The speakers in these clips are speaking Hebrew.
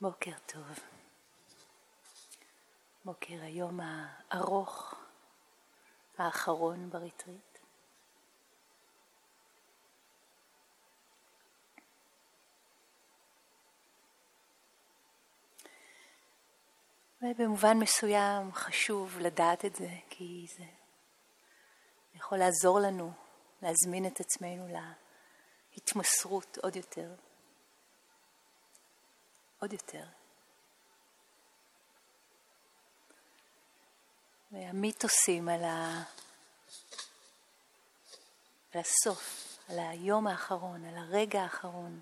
בוקר טוב. בוקר היום הארוך האחרון בריטריט. ובמובן מסוים חשוב לדעת את זה, כי זה יכול לעזור לנו להזמין את עצמנו להתמסרות עוד יותר. עוד יותר. והמיתוסים על, ה... על הסוף, על היום האחרון, על הרגע האחרון,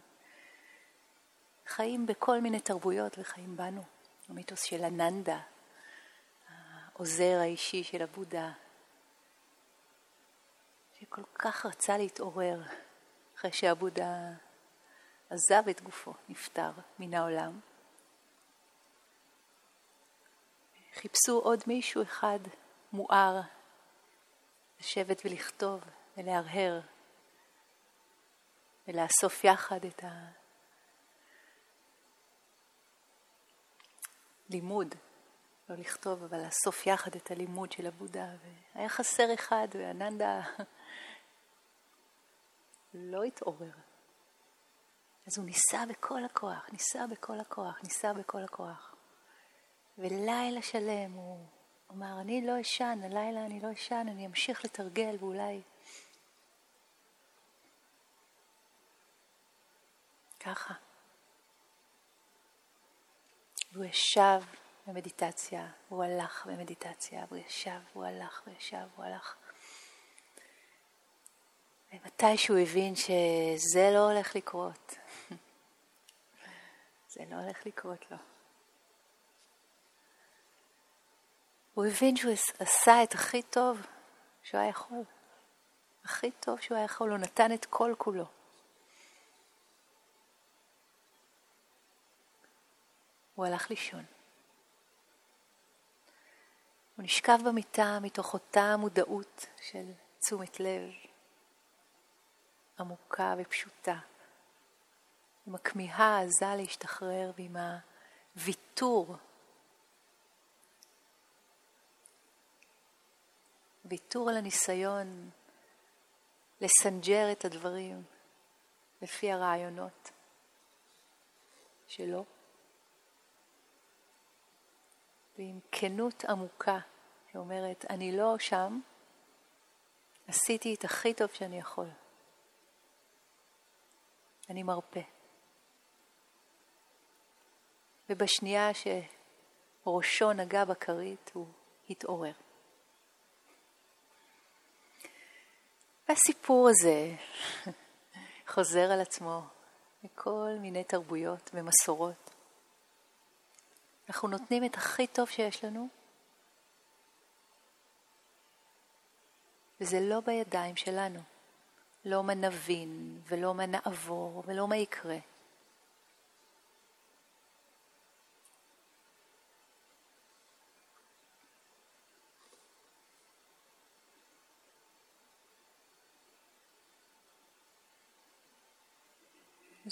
חיים בכל מיני תרבויות וחיים בנו. המיתוס של אננדה, העוזר האישי של הבודה, שכל כך רצה להתעורר אחרי שהבודה עזב את גופו, נפטר מן העולם. חיפשו עוד מישהו אחד מואר לשבת ולכתוב ולהרהר ולאסוף יחד את הלימוד, לא לכתוב, אבל לאסוף יחד את הלימוד של הבודה. והיה חסר אחד, ואננדה לא התעורר. אז הוא ניסה בכל הכוח, ניסה בכל הכוח, ניסה בכל הכוח. ולילה שלם הוא אמר, אני לא אשן, הלילה אני לא אשן, אני אמשיך לתרגל ואולי... ככה. והוא ישב במדיטציה, הוא הלך במדיטציה, והוא ישב, הוא הלך, וישב, הוא הלך. ומתי שהוא הבין שזה לא הולך לקרות, זה לא הולך לקרות לו. הוא הבין שהוא עשה את הכי טוב שהוא היה יכול. הכי טוב שהוא היה יכול, הוא נתן את כל כולו. הוא הלך לישון. הוא נשכב במיטה מתוך אותה מודעות של תשומת לב עמוקה ופשוטה. עם הכמיהה העזה להשתחרר ועם הוויתור. ויתור על הניסיון לסנג'ר את הדברים לפי הרעיונות שלו. ועם כנות עמוקה שאומרת, אני לא שם, עשיתי את הכי טוב שאני יכול. אני מרפה. ובשנייה שראשו נגע בכרית הוא התעורר. והסיפור הזה חוזר על עצמו מכל מיני תרבויות ומסורות. אנחנו נותנים את הכי טוב שיש לנו, וזה לא בידיים שלנו. לא מה נבין ולא מה נעבור ולא מה יקרה.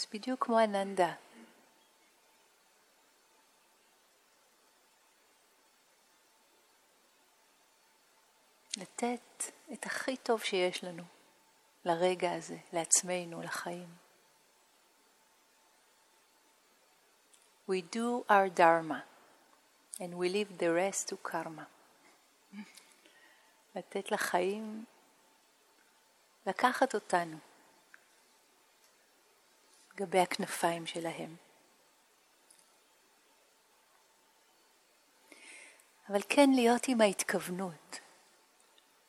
אז בדיוק כמו אננדה. לתת את הכי טוב שיש לנו לרגע הזה, לעצמנו, לחיים. We do our dharma and we leave the rest to karma. לתת לחיים לקחת אותנו. גבי הכנפיים שלהם. אבל כן להיות עם ההתכוונות,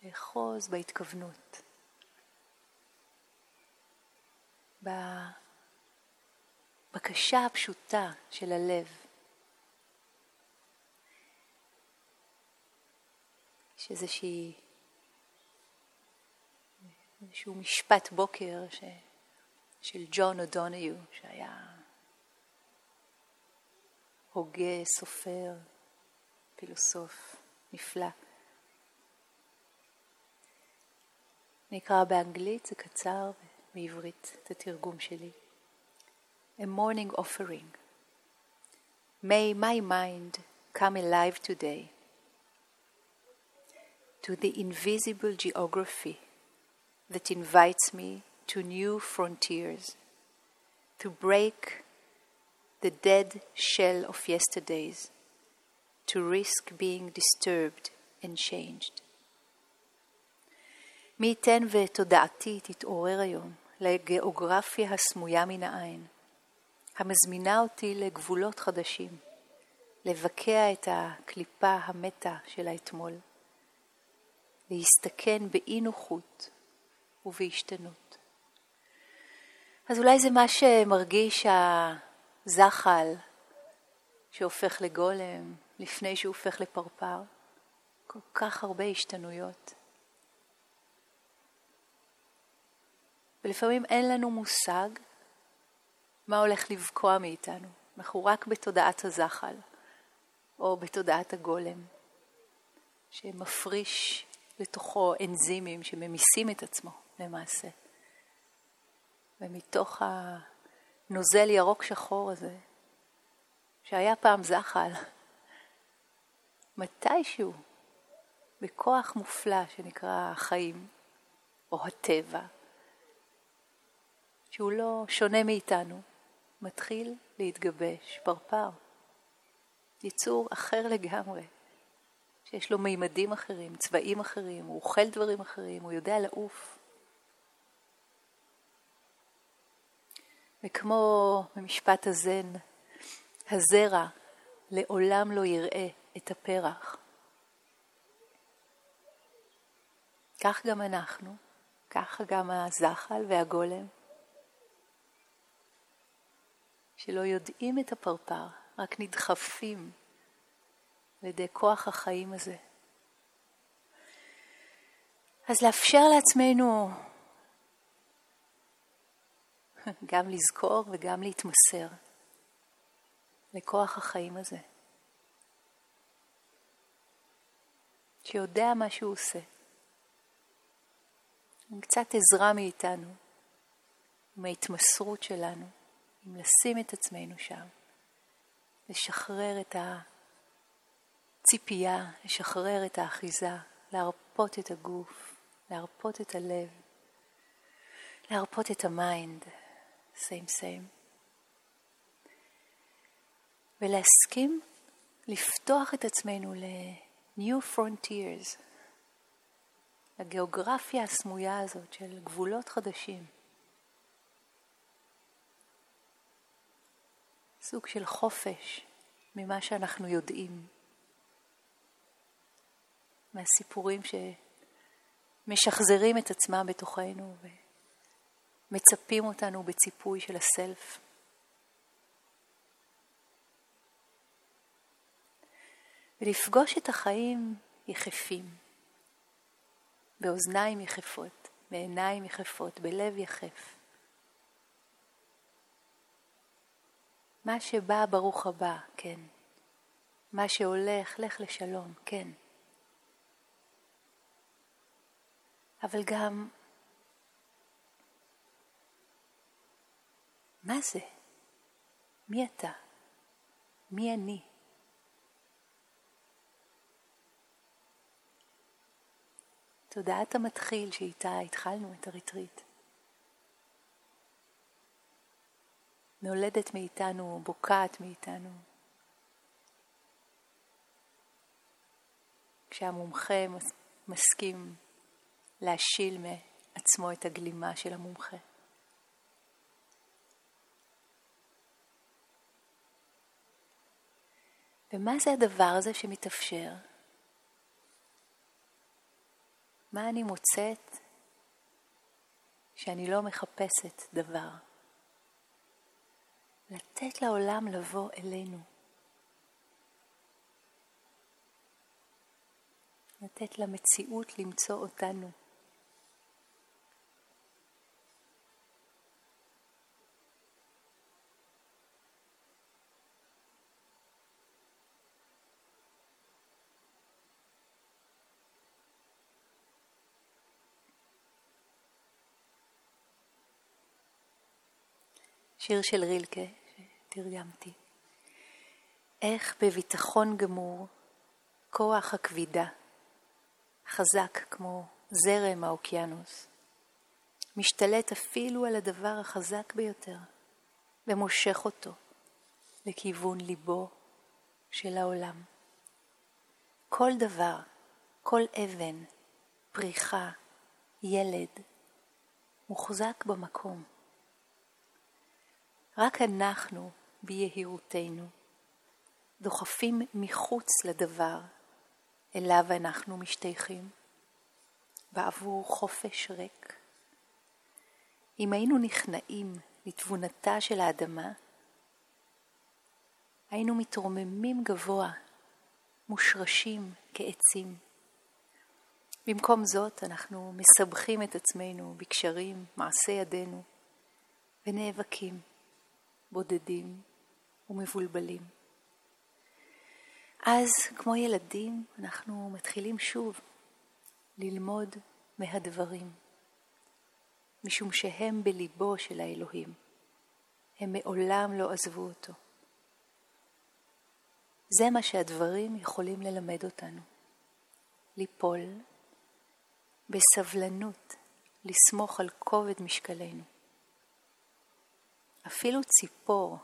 לאחוז בהתכוונות, בבקשה הפשוטה של הלב. יש איזשהו משפט בוקר ש... של ג'ון אודוניו, שהיה הוגה, סופר, פילוסוף נפלא. נקרא באנגלית, זה קצר, בעברית, את התרגום שלי. A morning offering. May my mind come alive today to the invisible geography that invites me to new frontiers, to break the dead shell of yesterdays, to risk being disturbed and changed. מי ייתן ותודעתי תתעורר היום לגיאוגרפיה הסמויה מן העין, המזמינה אותי לגבולות חדשים, לבקע את הקליפה המתה של האתמול, להסתכן באי נוחות ובהשתנות. אז אולי זה מה שמרגיש הזחל שהופך לגולם לפני שהוא הופך לפרפר. כל כך הרבה השתנויות. ולפעמים אין לנו מושג מה הולך לבקוע מאיתנו. אנחנו רק בתודעת הזחל, או בתודעת הגולם, שמפריש לתוכו אנזימים שממיסים את עצמו למעשה. ומתוך הנוזל ירוק שחור הזה, שהיה פעם זחל, מתישהו, בכוח מופלא שנקרא החיים, או הטבע, שהוא לא שונה מאיתנו, מתחיל להתגבש, פרפר. יצור אחר לגמרי, שיש לו מימדים אחרים, צבעים אחרים, הוא אוכל דברים אחרים, הוא יודע לעוף. וכמו במשפט הזן, הזרע לעולם לא יראה את הפרח. כך גם אנחנו, ככה גם הזחל והגולם, שלא יודעים את הפרפר, רק נדחפים על ידי כוח החיים הזה. אז לאפשר לעצמנו גם לזכור וגם להתמסר לכוח החיים הזה, שיודע מה שהוא עושה. עם קצת עזרה מאיתנו, עם ההתמסרות שלנו. אם לשים את עצמנו שם, לשחרר את הציפייה, לשחרר את האחיזה, להרפות את הגוף, להרפות את הלב, להרפות את ה-mind, same same, ולהסכים לפתוח את עצמנו ל-new frontiers, לגיאוגרפיה הסמויה הזאת של גבולות חדשים. סוג של חופש ממה שאנחנו יודעים, מהסיפורים שמשחזרים את עצמם בתוכנו ומצפים אותנו בציפוי של הסלף. ולפגוש את החיים יחפים, באוזניים יחפות, בעיניים יחפות, בלב יחף. מה שבא, ברוך הבא, כן. מה שהולך, לך לשלום, כן. אבל גם, מה זה? מי אתה? מי אני? תודעת המתחיל שאיתה התחלנו את הריטריט. נולדת מאיתנו, בוקעת מאיתנו. כשהמומחה מסכים להשיל מעצמו את הגלימה של המומחה. ומה זה הדבר הזה שמתאפשר? מה אני מוצאת שאני לא מחפשת דבר? לתת לעולם לבוא אלינו. לתת למציאות למצוא אותנו. שיר של רילקה, שתרגמתי. איך בביטחון גמור כוח הכבידה, חזק כמו זרם האוקיינוס, משתלט אפילו על הדבר החזק ביותר ומושך אותו לכיוון ליבו של העולם. כל דבר, כל אבן, פריחה, ילד, מוחזק במקום. רק אנחנו, ביהירותנו, דוחפים מחוץ לדבר אליו אנחנו משתייכים, בעבור חופש ריק. אם היינו נכנעים לתבונתה של האדמה, היינו מתרוממים גבוה, מושרשים כעצים. במקום זאת אנחנו מסבכים את עצמנו בקשרים, מעשי ידינו, ונאבקים, בודדים ומבולבלים. אז, כמו ילדים, אנחנו מתחילים שוב ללמוד מהדברים, משום שהם בליבו של האלוהים. הם מעולם לא עזבו אותו. זה מה שהדברים יכולים ללמד אותנו. ליפול בסבלנות, לסמוך על כובד משקלנו. אפילו ציפור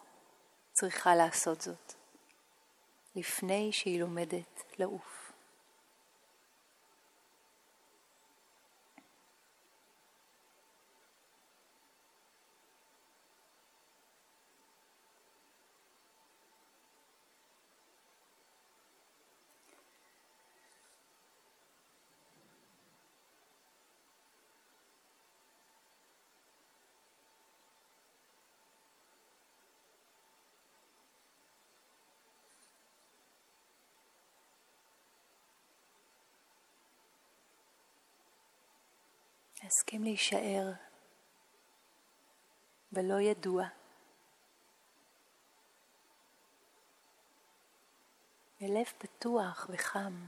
צריכה לעשות זאת. לפני שהיא לומדת לעוף. להסכים להישאר בלא ידוע. בלב פתוח וחם.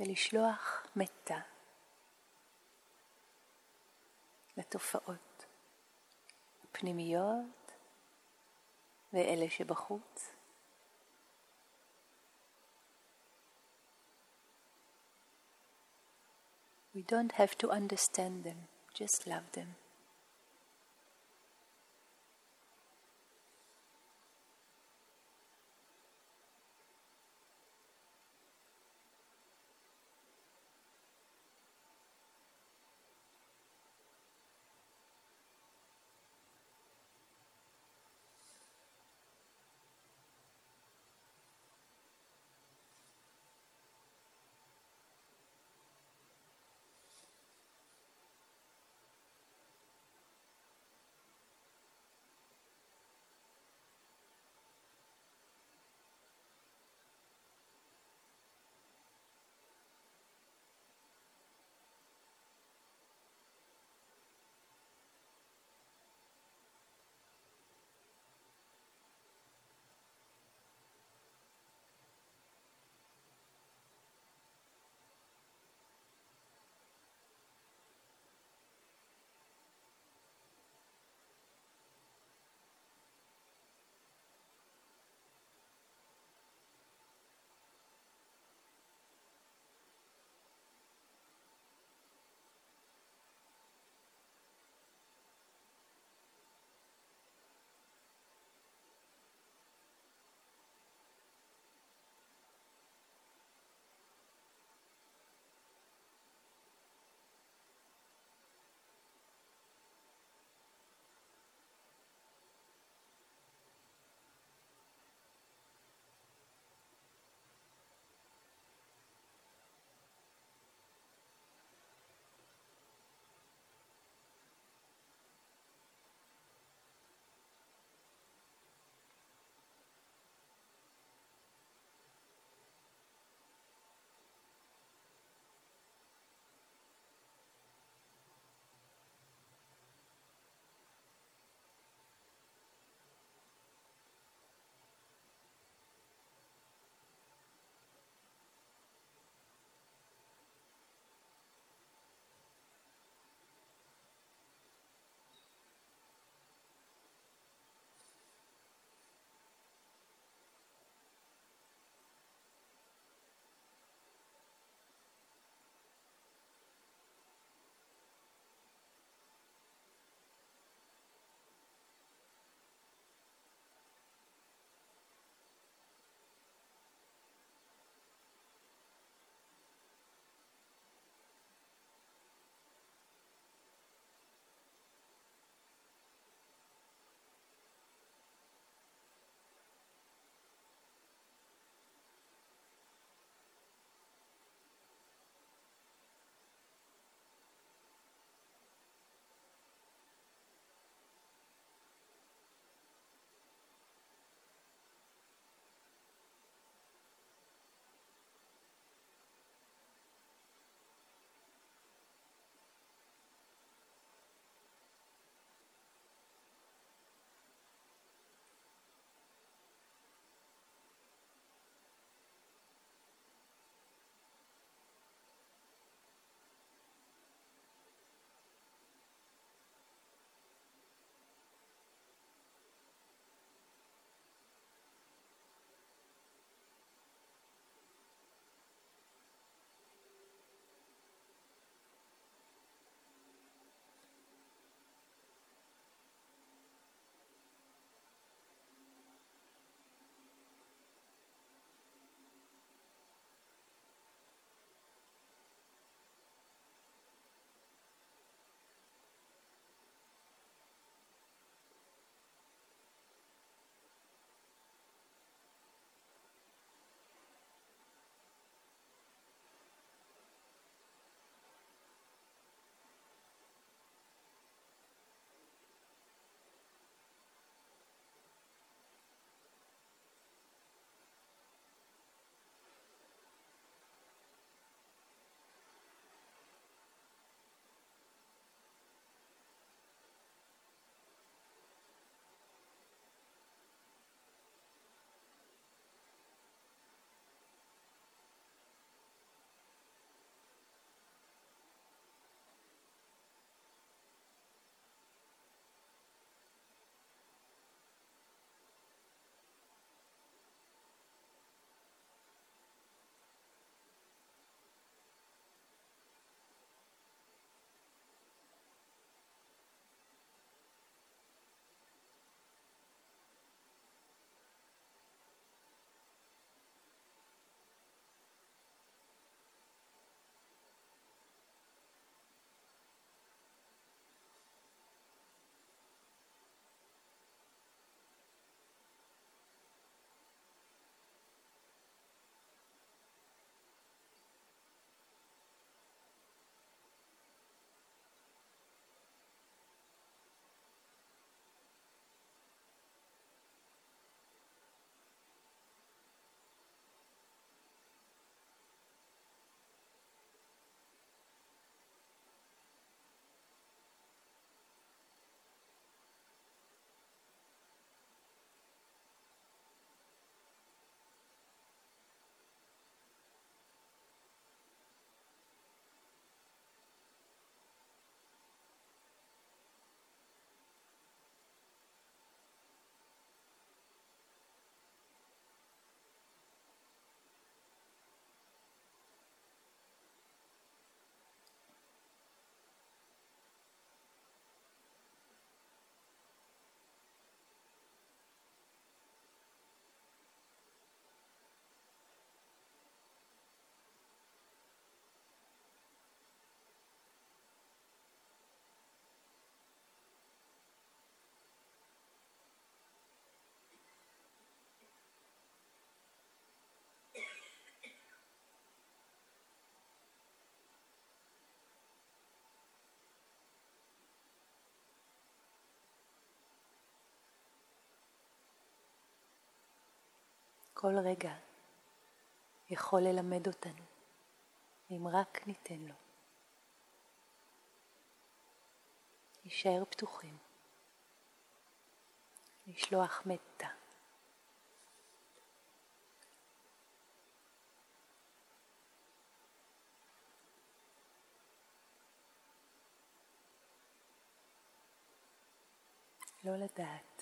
ולשלוח מתה לתופעות הפנימיות ואלה שבחוץ. We don't have to understand them, just love them. כל רגע יכול ללמד אותנו, אם רק ניתן לו. להישאר פתוחים, לשלוח מתה. לא לדעת.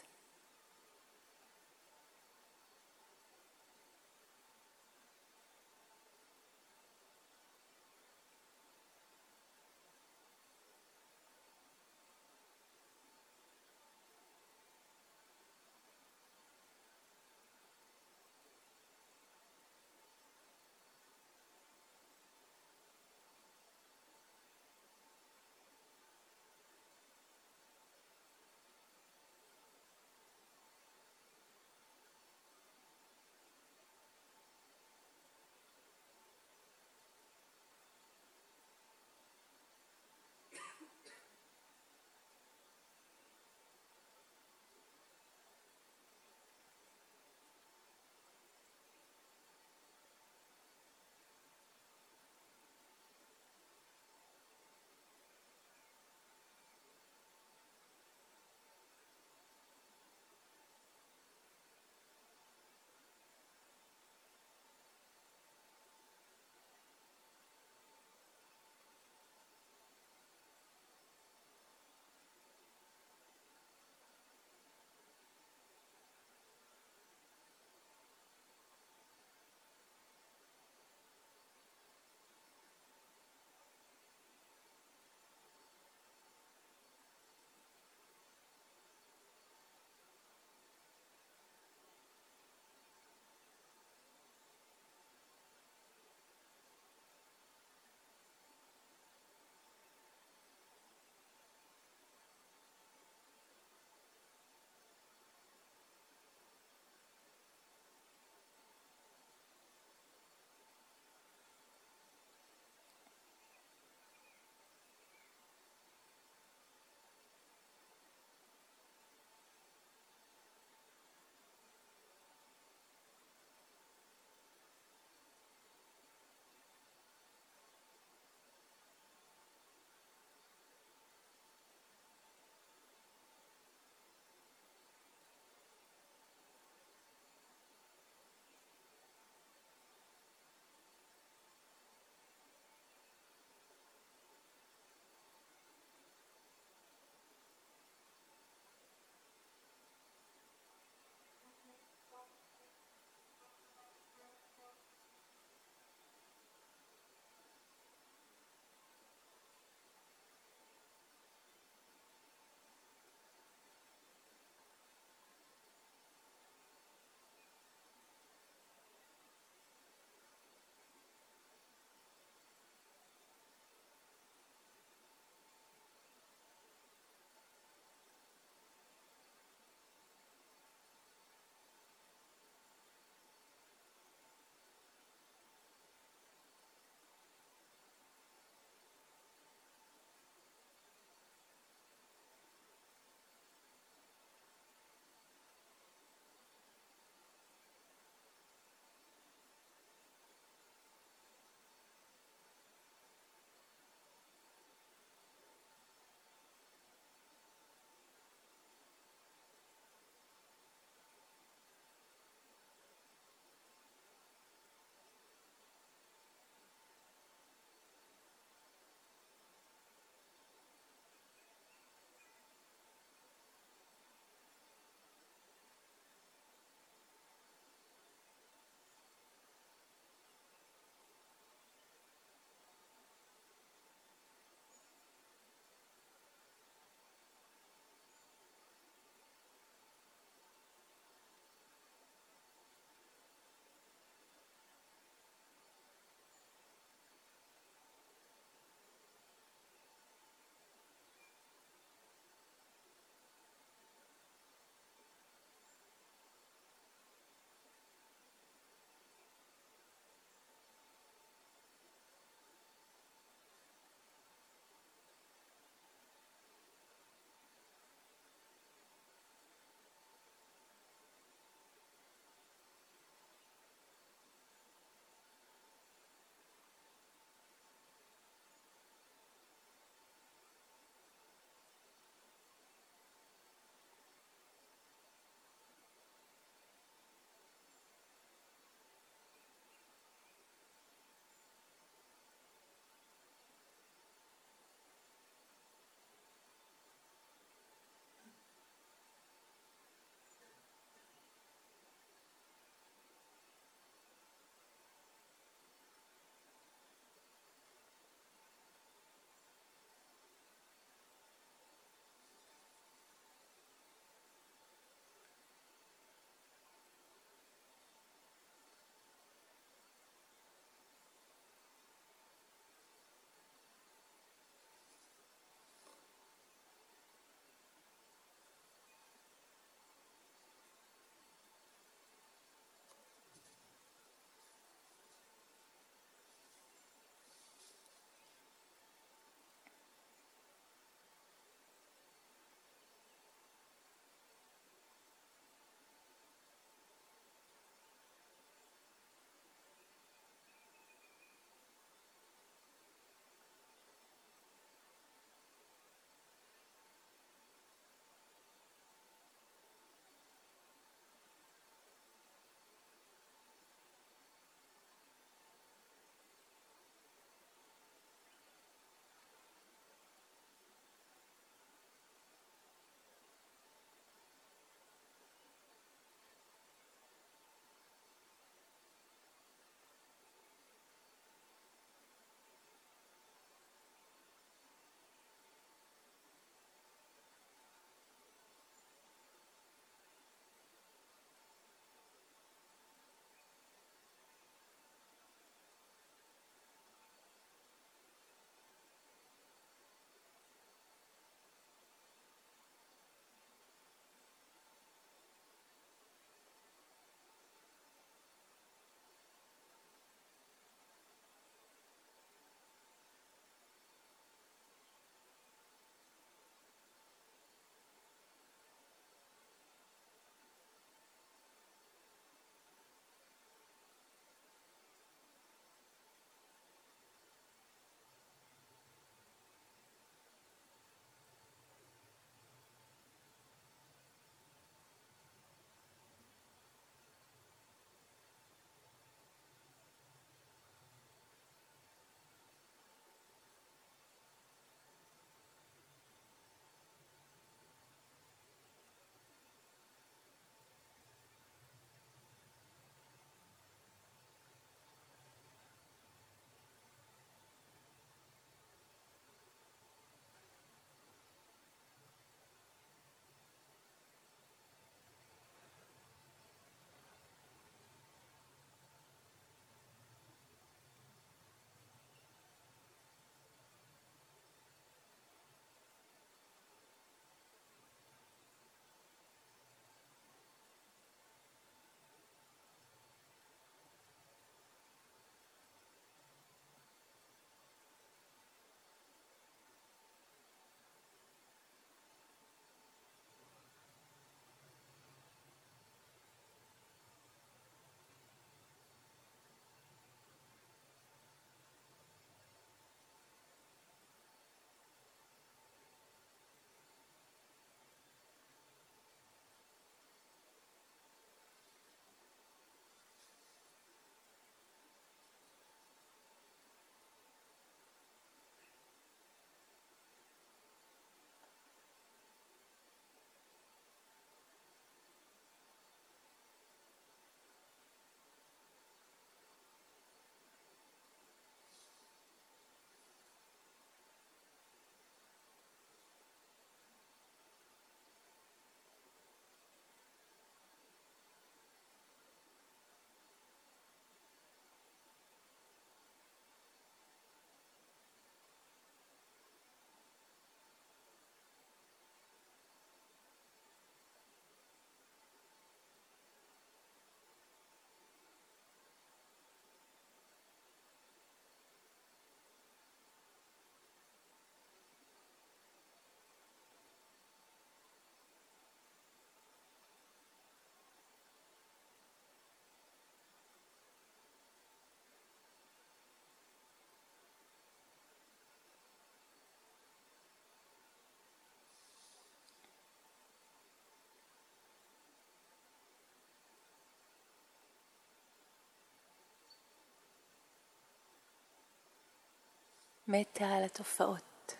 מתה על התופעות.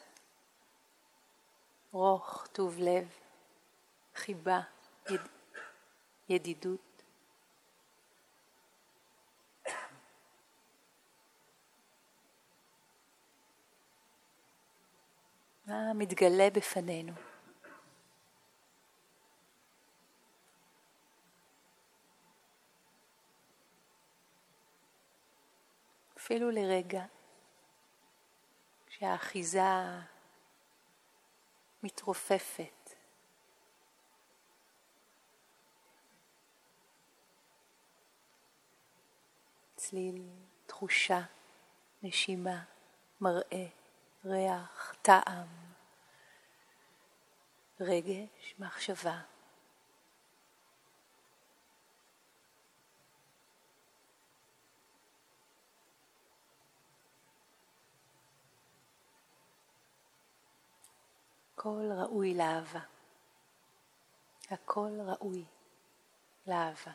רוך, טוב לב, חיבה, יד... ידידות. מה מתגלה בפנינו? אפילו לרגע, שהאחיזה מתרופפת. צליל, תחושה, נשימה, מראה, ריח, טעם, רגש, מחשבה. הכל ראוי לאהבה. הכל ראוי לאהבה.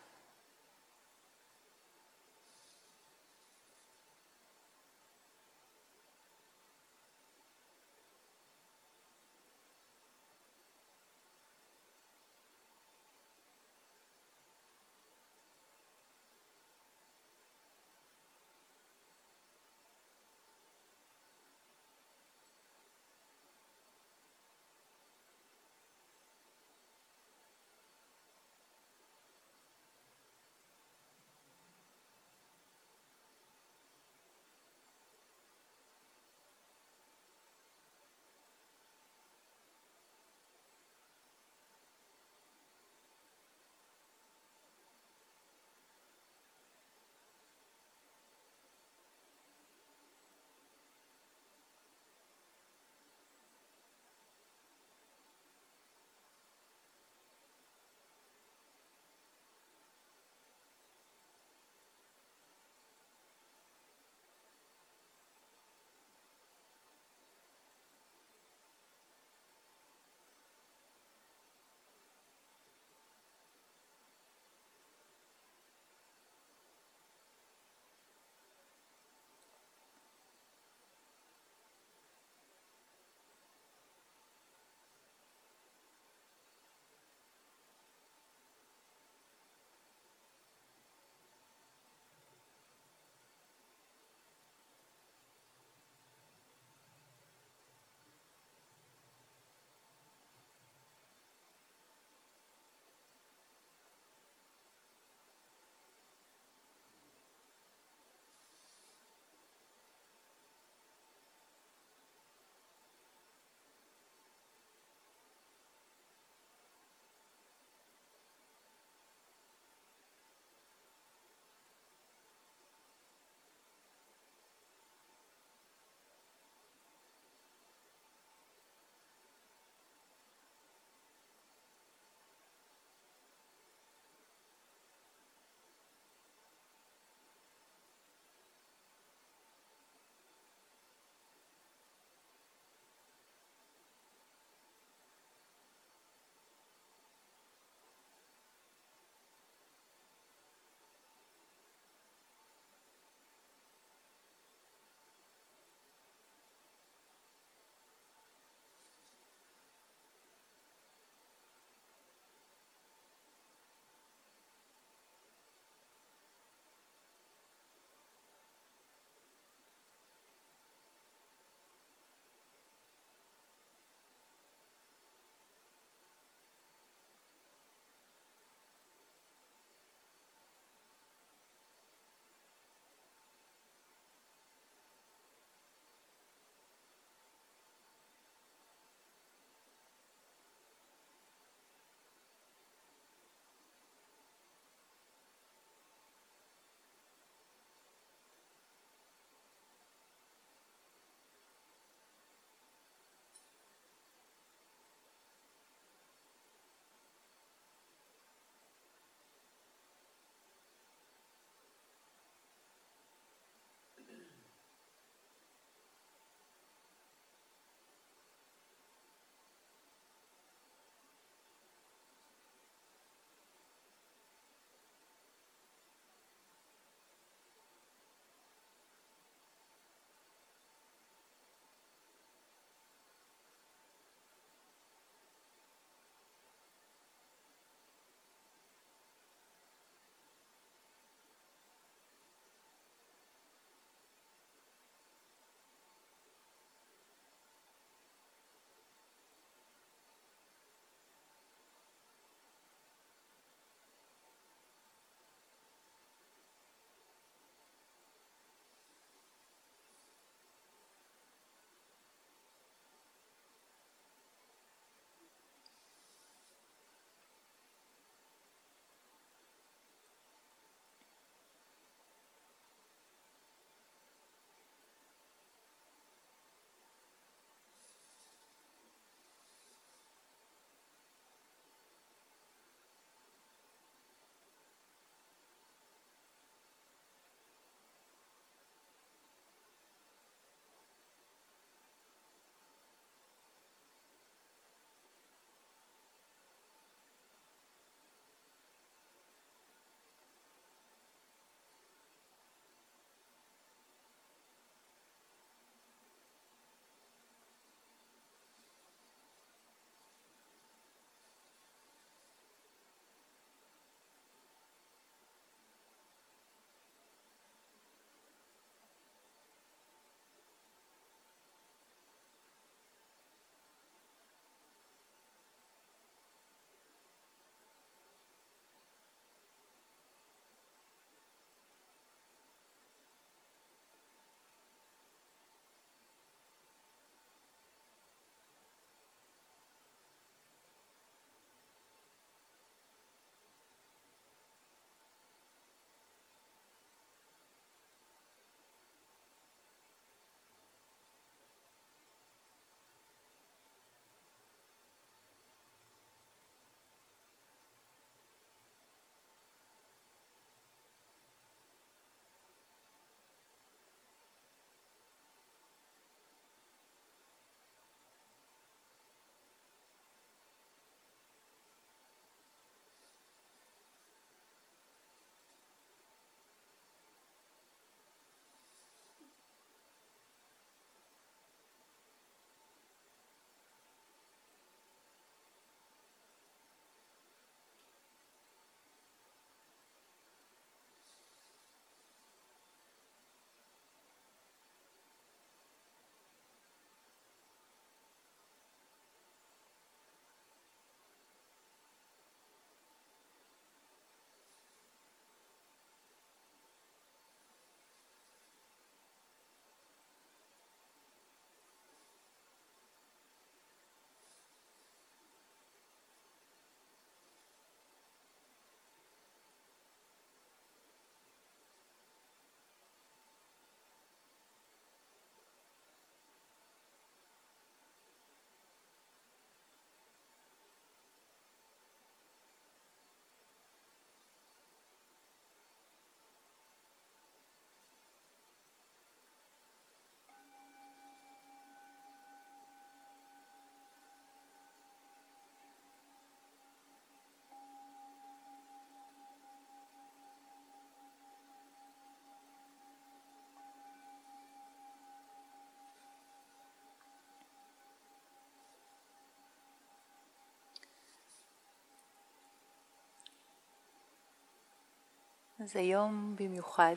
אז היום במיוחד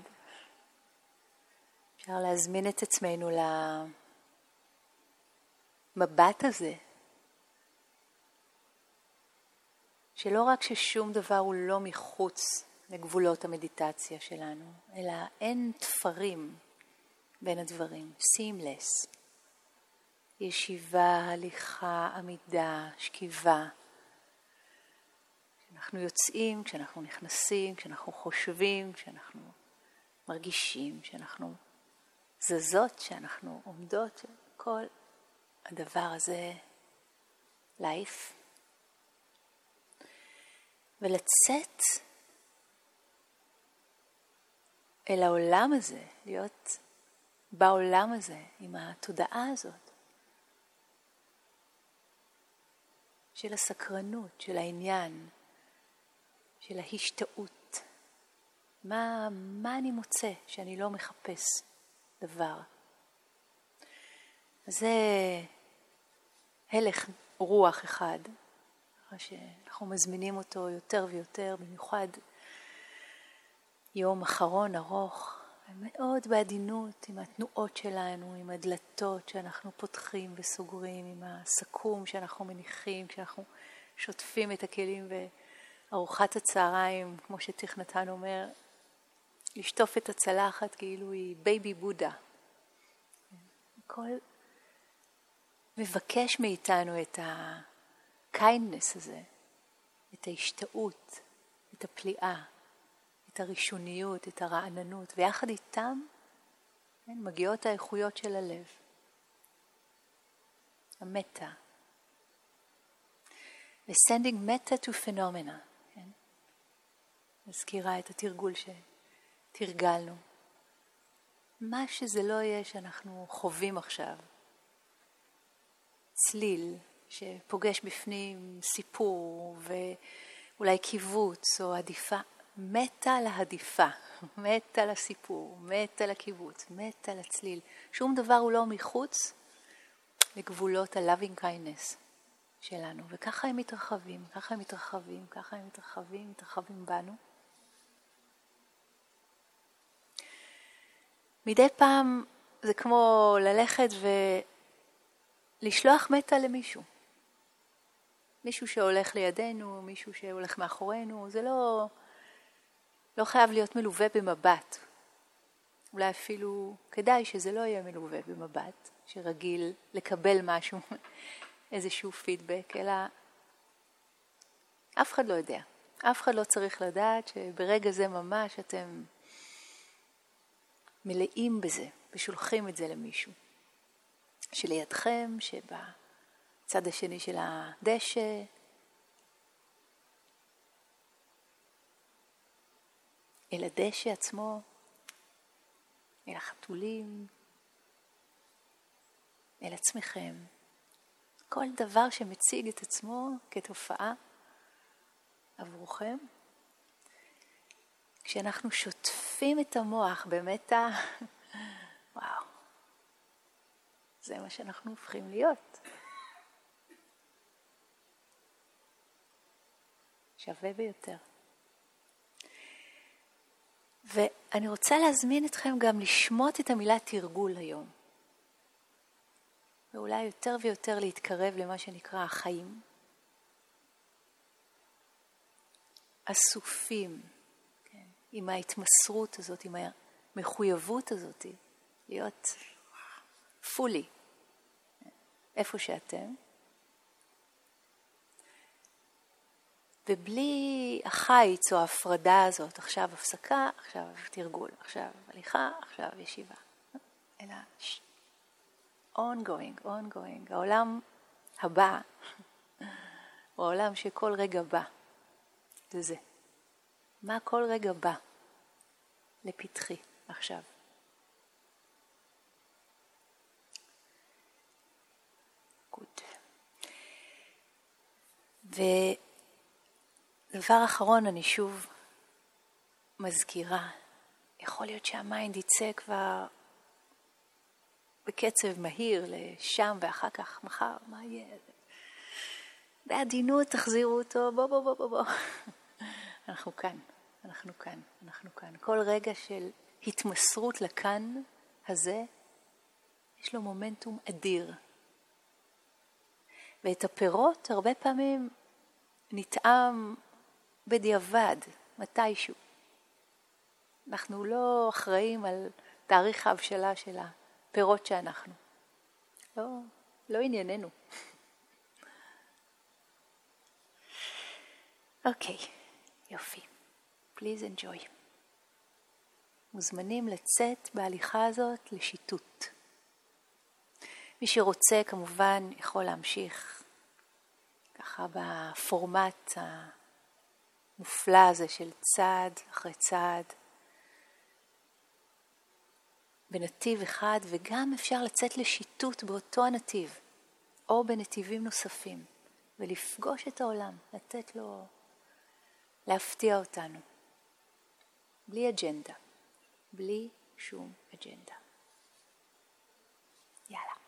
אפשר להזמין את עצמנו למבט הזה, שלא רק ששום דבר הוא לא מחוץ לגבולות המדיטציה שלנו, אלא אין תפרים בין הדברים, seamless. ישיבה, הליכה, עמידה, שכיבה. כשאנחנו יוצאים, כשאנחנו נכנסים, כשאנחנו חושבים, כשאנחנו מרגישים, כשאנחנו זזות, כשאנחנו עומדות, כל הדבר הזה לייף. ולצאת אל העולם הזה, להיות בעולם הזה עם התודעה הזאת של הסקרנות, של העניין, של ההשתאות. מה, מה אני מוצא שאני לא מחפש דבר? זה הלך רוח אחד, שאנחנו מזמינים אותו יותר ויותר, במיוחד יום אחרון ארוך, מאוד בעדינות עם התנועות שלנו, עם הדלתות שאנחנו פותחים וסוגרים, עם הסכו"ם שאנחנו מניחים, כשאנחנו שוטפים את הכלים וארוחת הצהריים, כמו שתכנתן אומר, לשטוף את הצלחת כאילו היא baby Buddha. הכל מבקש מאיתנו את ה-kindness הזה, את ההשתאות, את הפליאה. את הראשוניות, את הרעננות, ויחד איתם כן, מגיעות האיכויות של הלב. המטה. ו-sending meta to phenomena? מזכירה את התרגול שתרגלנו. מה שזה לא יהיה שאנחנו חווים עכשיו, צליל שפוגש בפנים סיפור ואולי קיבוץ או עדיפה, מתה להדיפה, מתה לסיפור, מתה לקיבוץ, מתה לצליל. שום דבר הוא לא מחוץ לגבולות ה-loving kindness שלנו. וככה הם מתרחבים, ככה הם מתרחבים, ככה הם מתרחבים, מתרחבים בנו. מדי פעם זה כמו ללכת ולשלוח מתה למישהו. מישהו שהולך לידינו, מישהו שהולך מאחורינו, זה לא... לא חייב להיות מלווה במבט. אולי אפילו כדאי שזה לא יהיה מלווה במבט, שרגיל לקבל משהו, איזשהו פידבק, אלא אף אחד לא יודע. אף אחד לא צריך לדעת שברגע זה ממש אתם מלאים בזה ושולחים את זה למישהו. שלידכם, שבצד השני של הדשא, אל הדשא עצמו, אל החתולים, אל עצמכם. כל דבר שמציג את עצמו כתופעה עבורכם. כשאנחנו שוטפים את המוח במטה, וואו, זה מה שאנחנו הופכים להיות. שווה ביותר. ואני רוצה להזמין אתכם גם לשמוט את המילה תרגול היום. ואולי יותר ויותר להתקרב למה שנקרא החיים. אסופים, עם ההתמסרות הזאת, עם המחויבות הזאת, להיות פולי, איפה שאתם. ובלי החיץ או ההפרדה הזאת, עכשיו הפסקה, עכשיו תרגול, עכשיו הליכה, עכשיו ישיבה. אלא ongoing, ongoing. העולם הבא הוא העולם שכל רגע בא. זה זה. מה כל רגע בא לפתחי עכשיו? Good. דבר אחרון, אני שוב מזכירה, יכול להיות שה-mind יצא כבר בקצב מהיר לשם ואחר כך מחר, מה יהיה? בעדינות תחזירו אותו, בוא בוא בוא בוא בוא. אנחנו כאן, אנחנו כאן, אנחנו כאן. כל רגע של התמסרות לכאן הזה, יש לו מומנטום אדיר. ואת הפירות הרבה פעמים נטעם בדיעבד, מתישהו. אנחנו לא אחראים על תאריך ההבשלה של הפירות שאנחנו. לא, לא ענייננו. אוקיי, okay, יופי. Please enjoy. מוזמנים לצאת בהליכה הזאת לשיטוט. מי שרוצה כמובן יכול להמשיך ככה בפורמט המופלא הזה של צעד אחרי צעד, בנתיב אחד, וגם אפשר לצאת לשיטוט באותו הנתיב, או בנתיבים נוספים, ולפגוש את העולם, לתת לו, להפתיע אותנו, בלי אג'נדה, בלי שום אג'נדה. יאללה.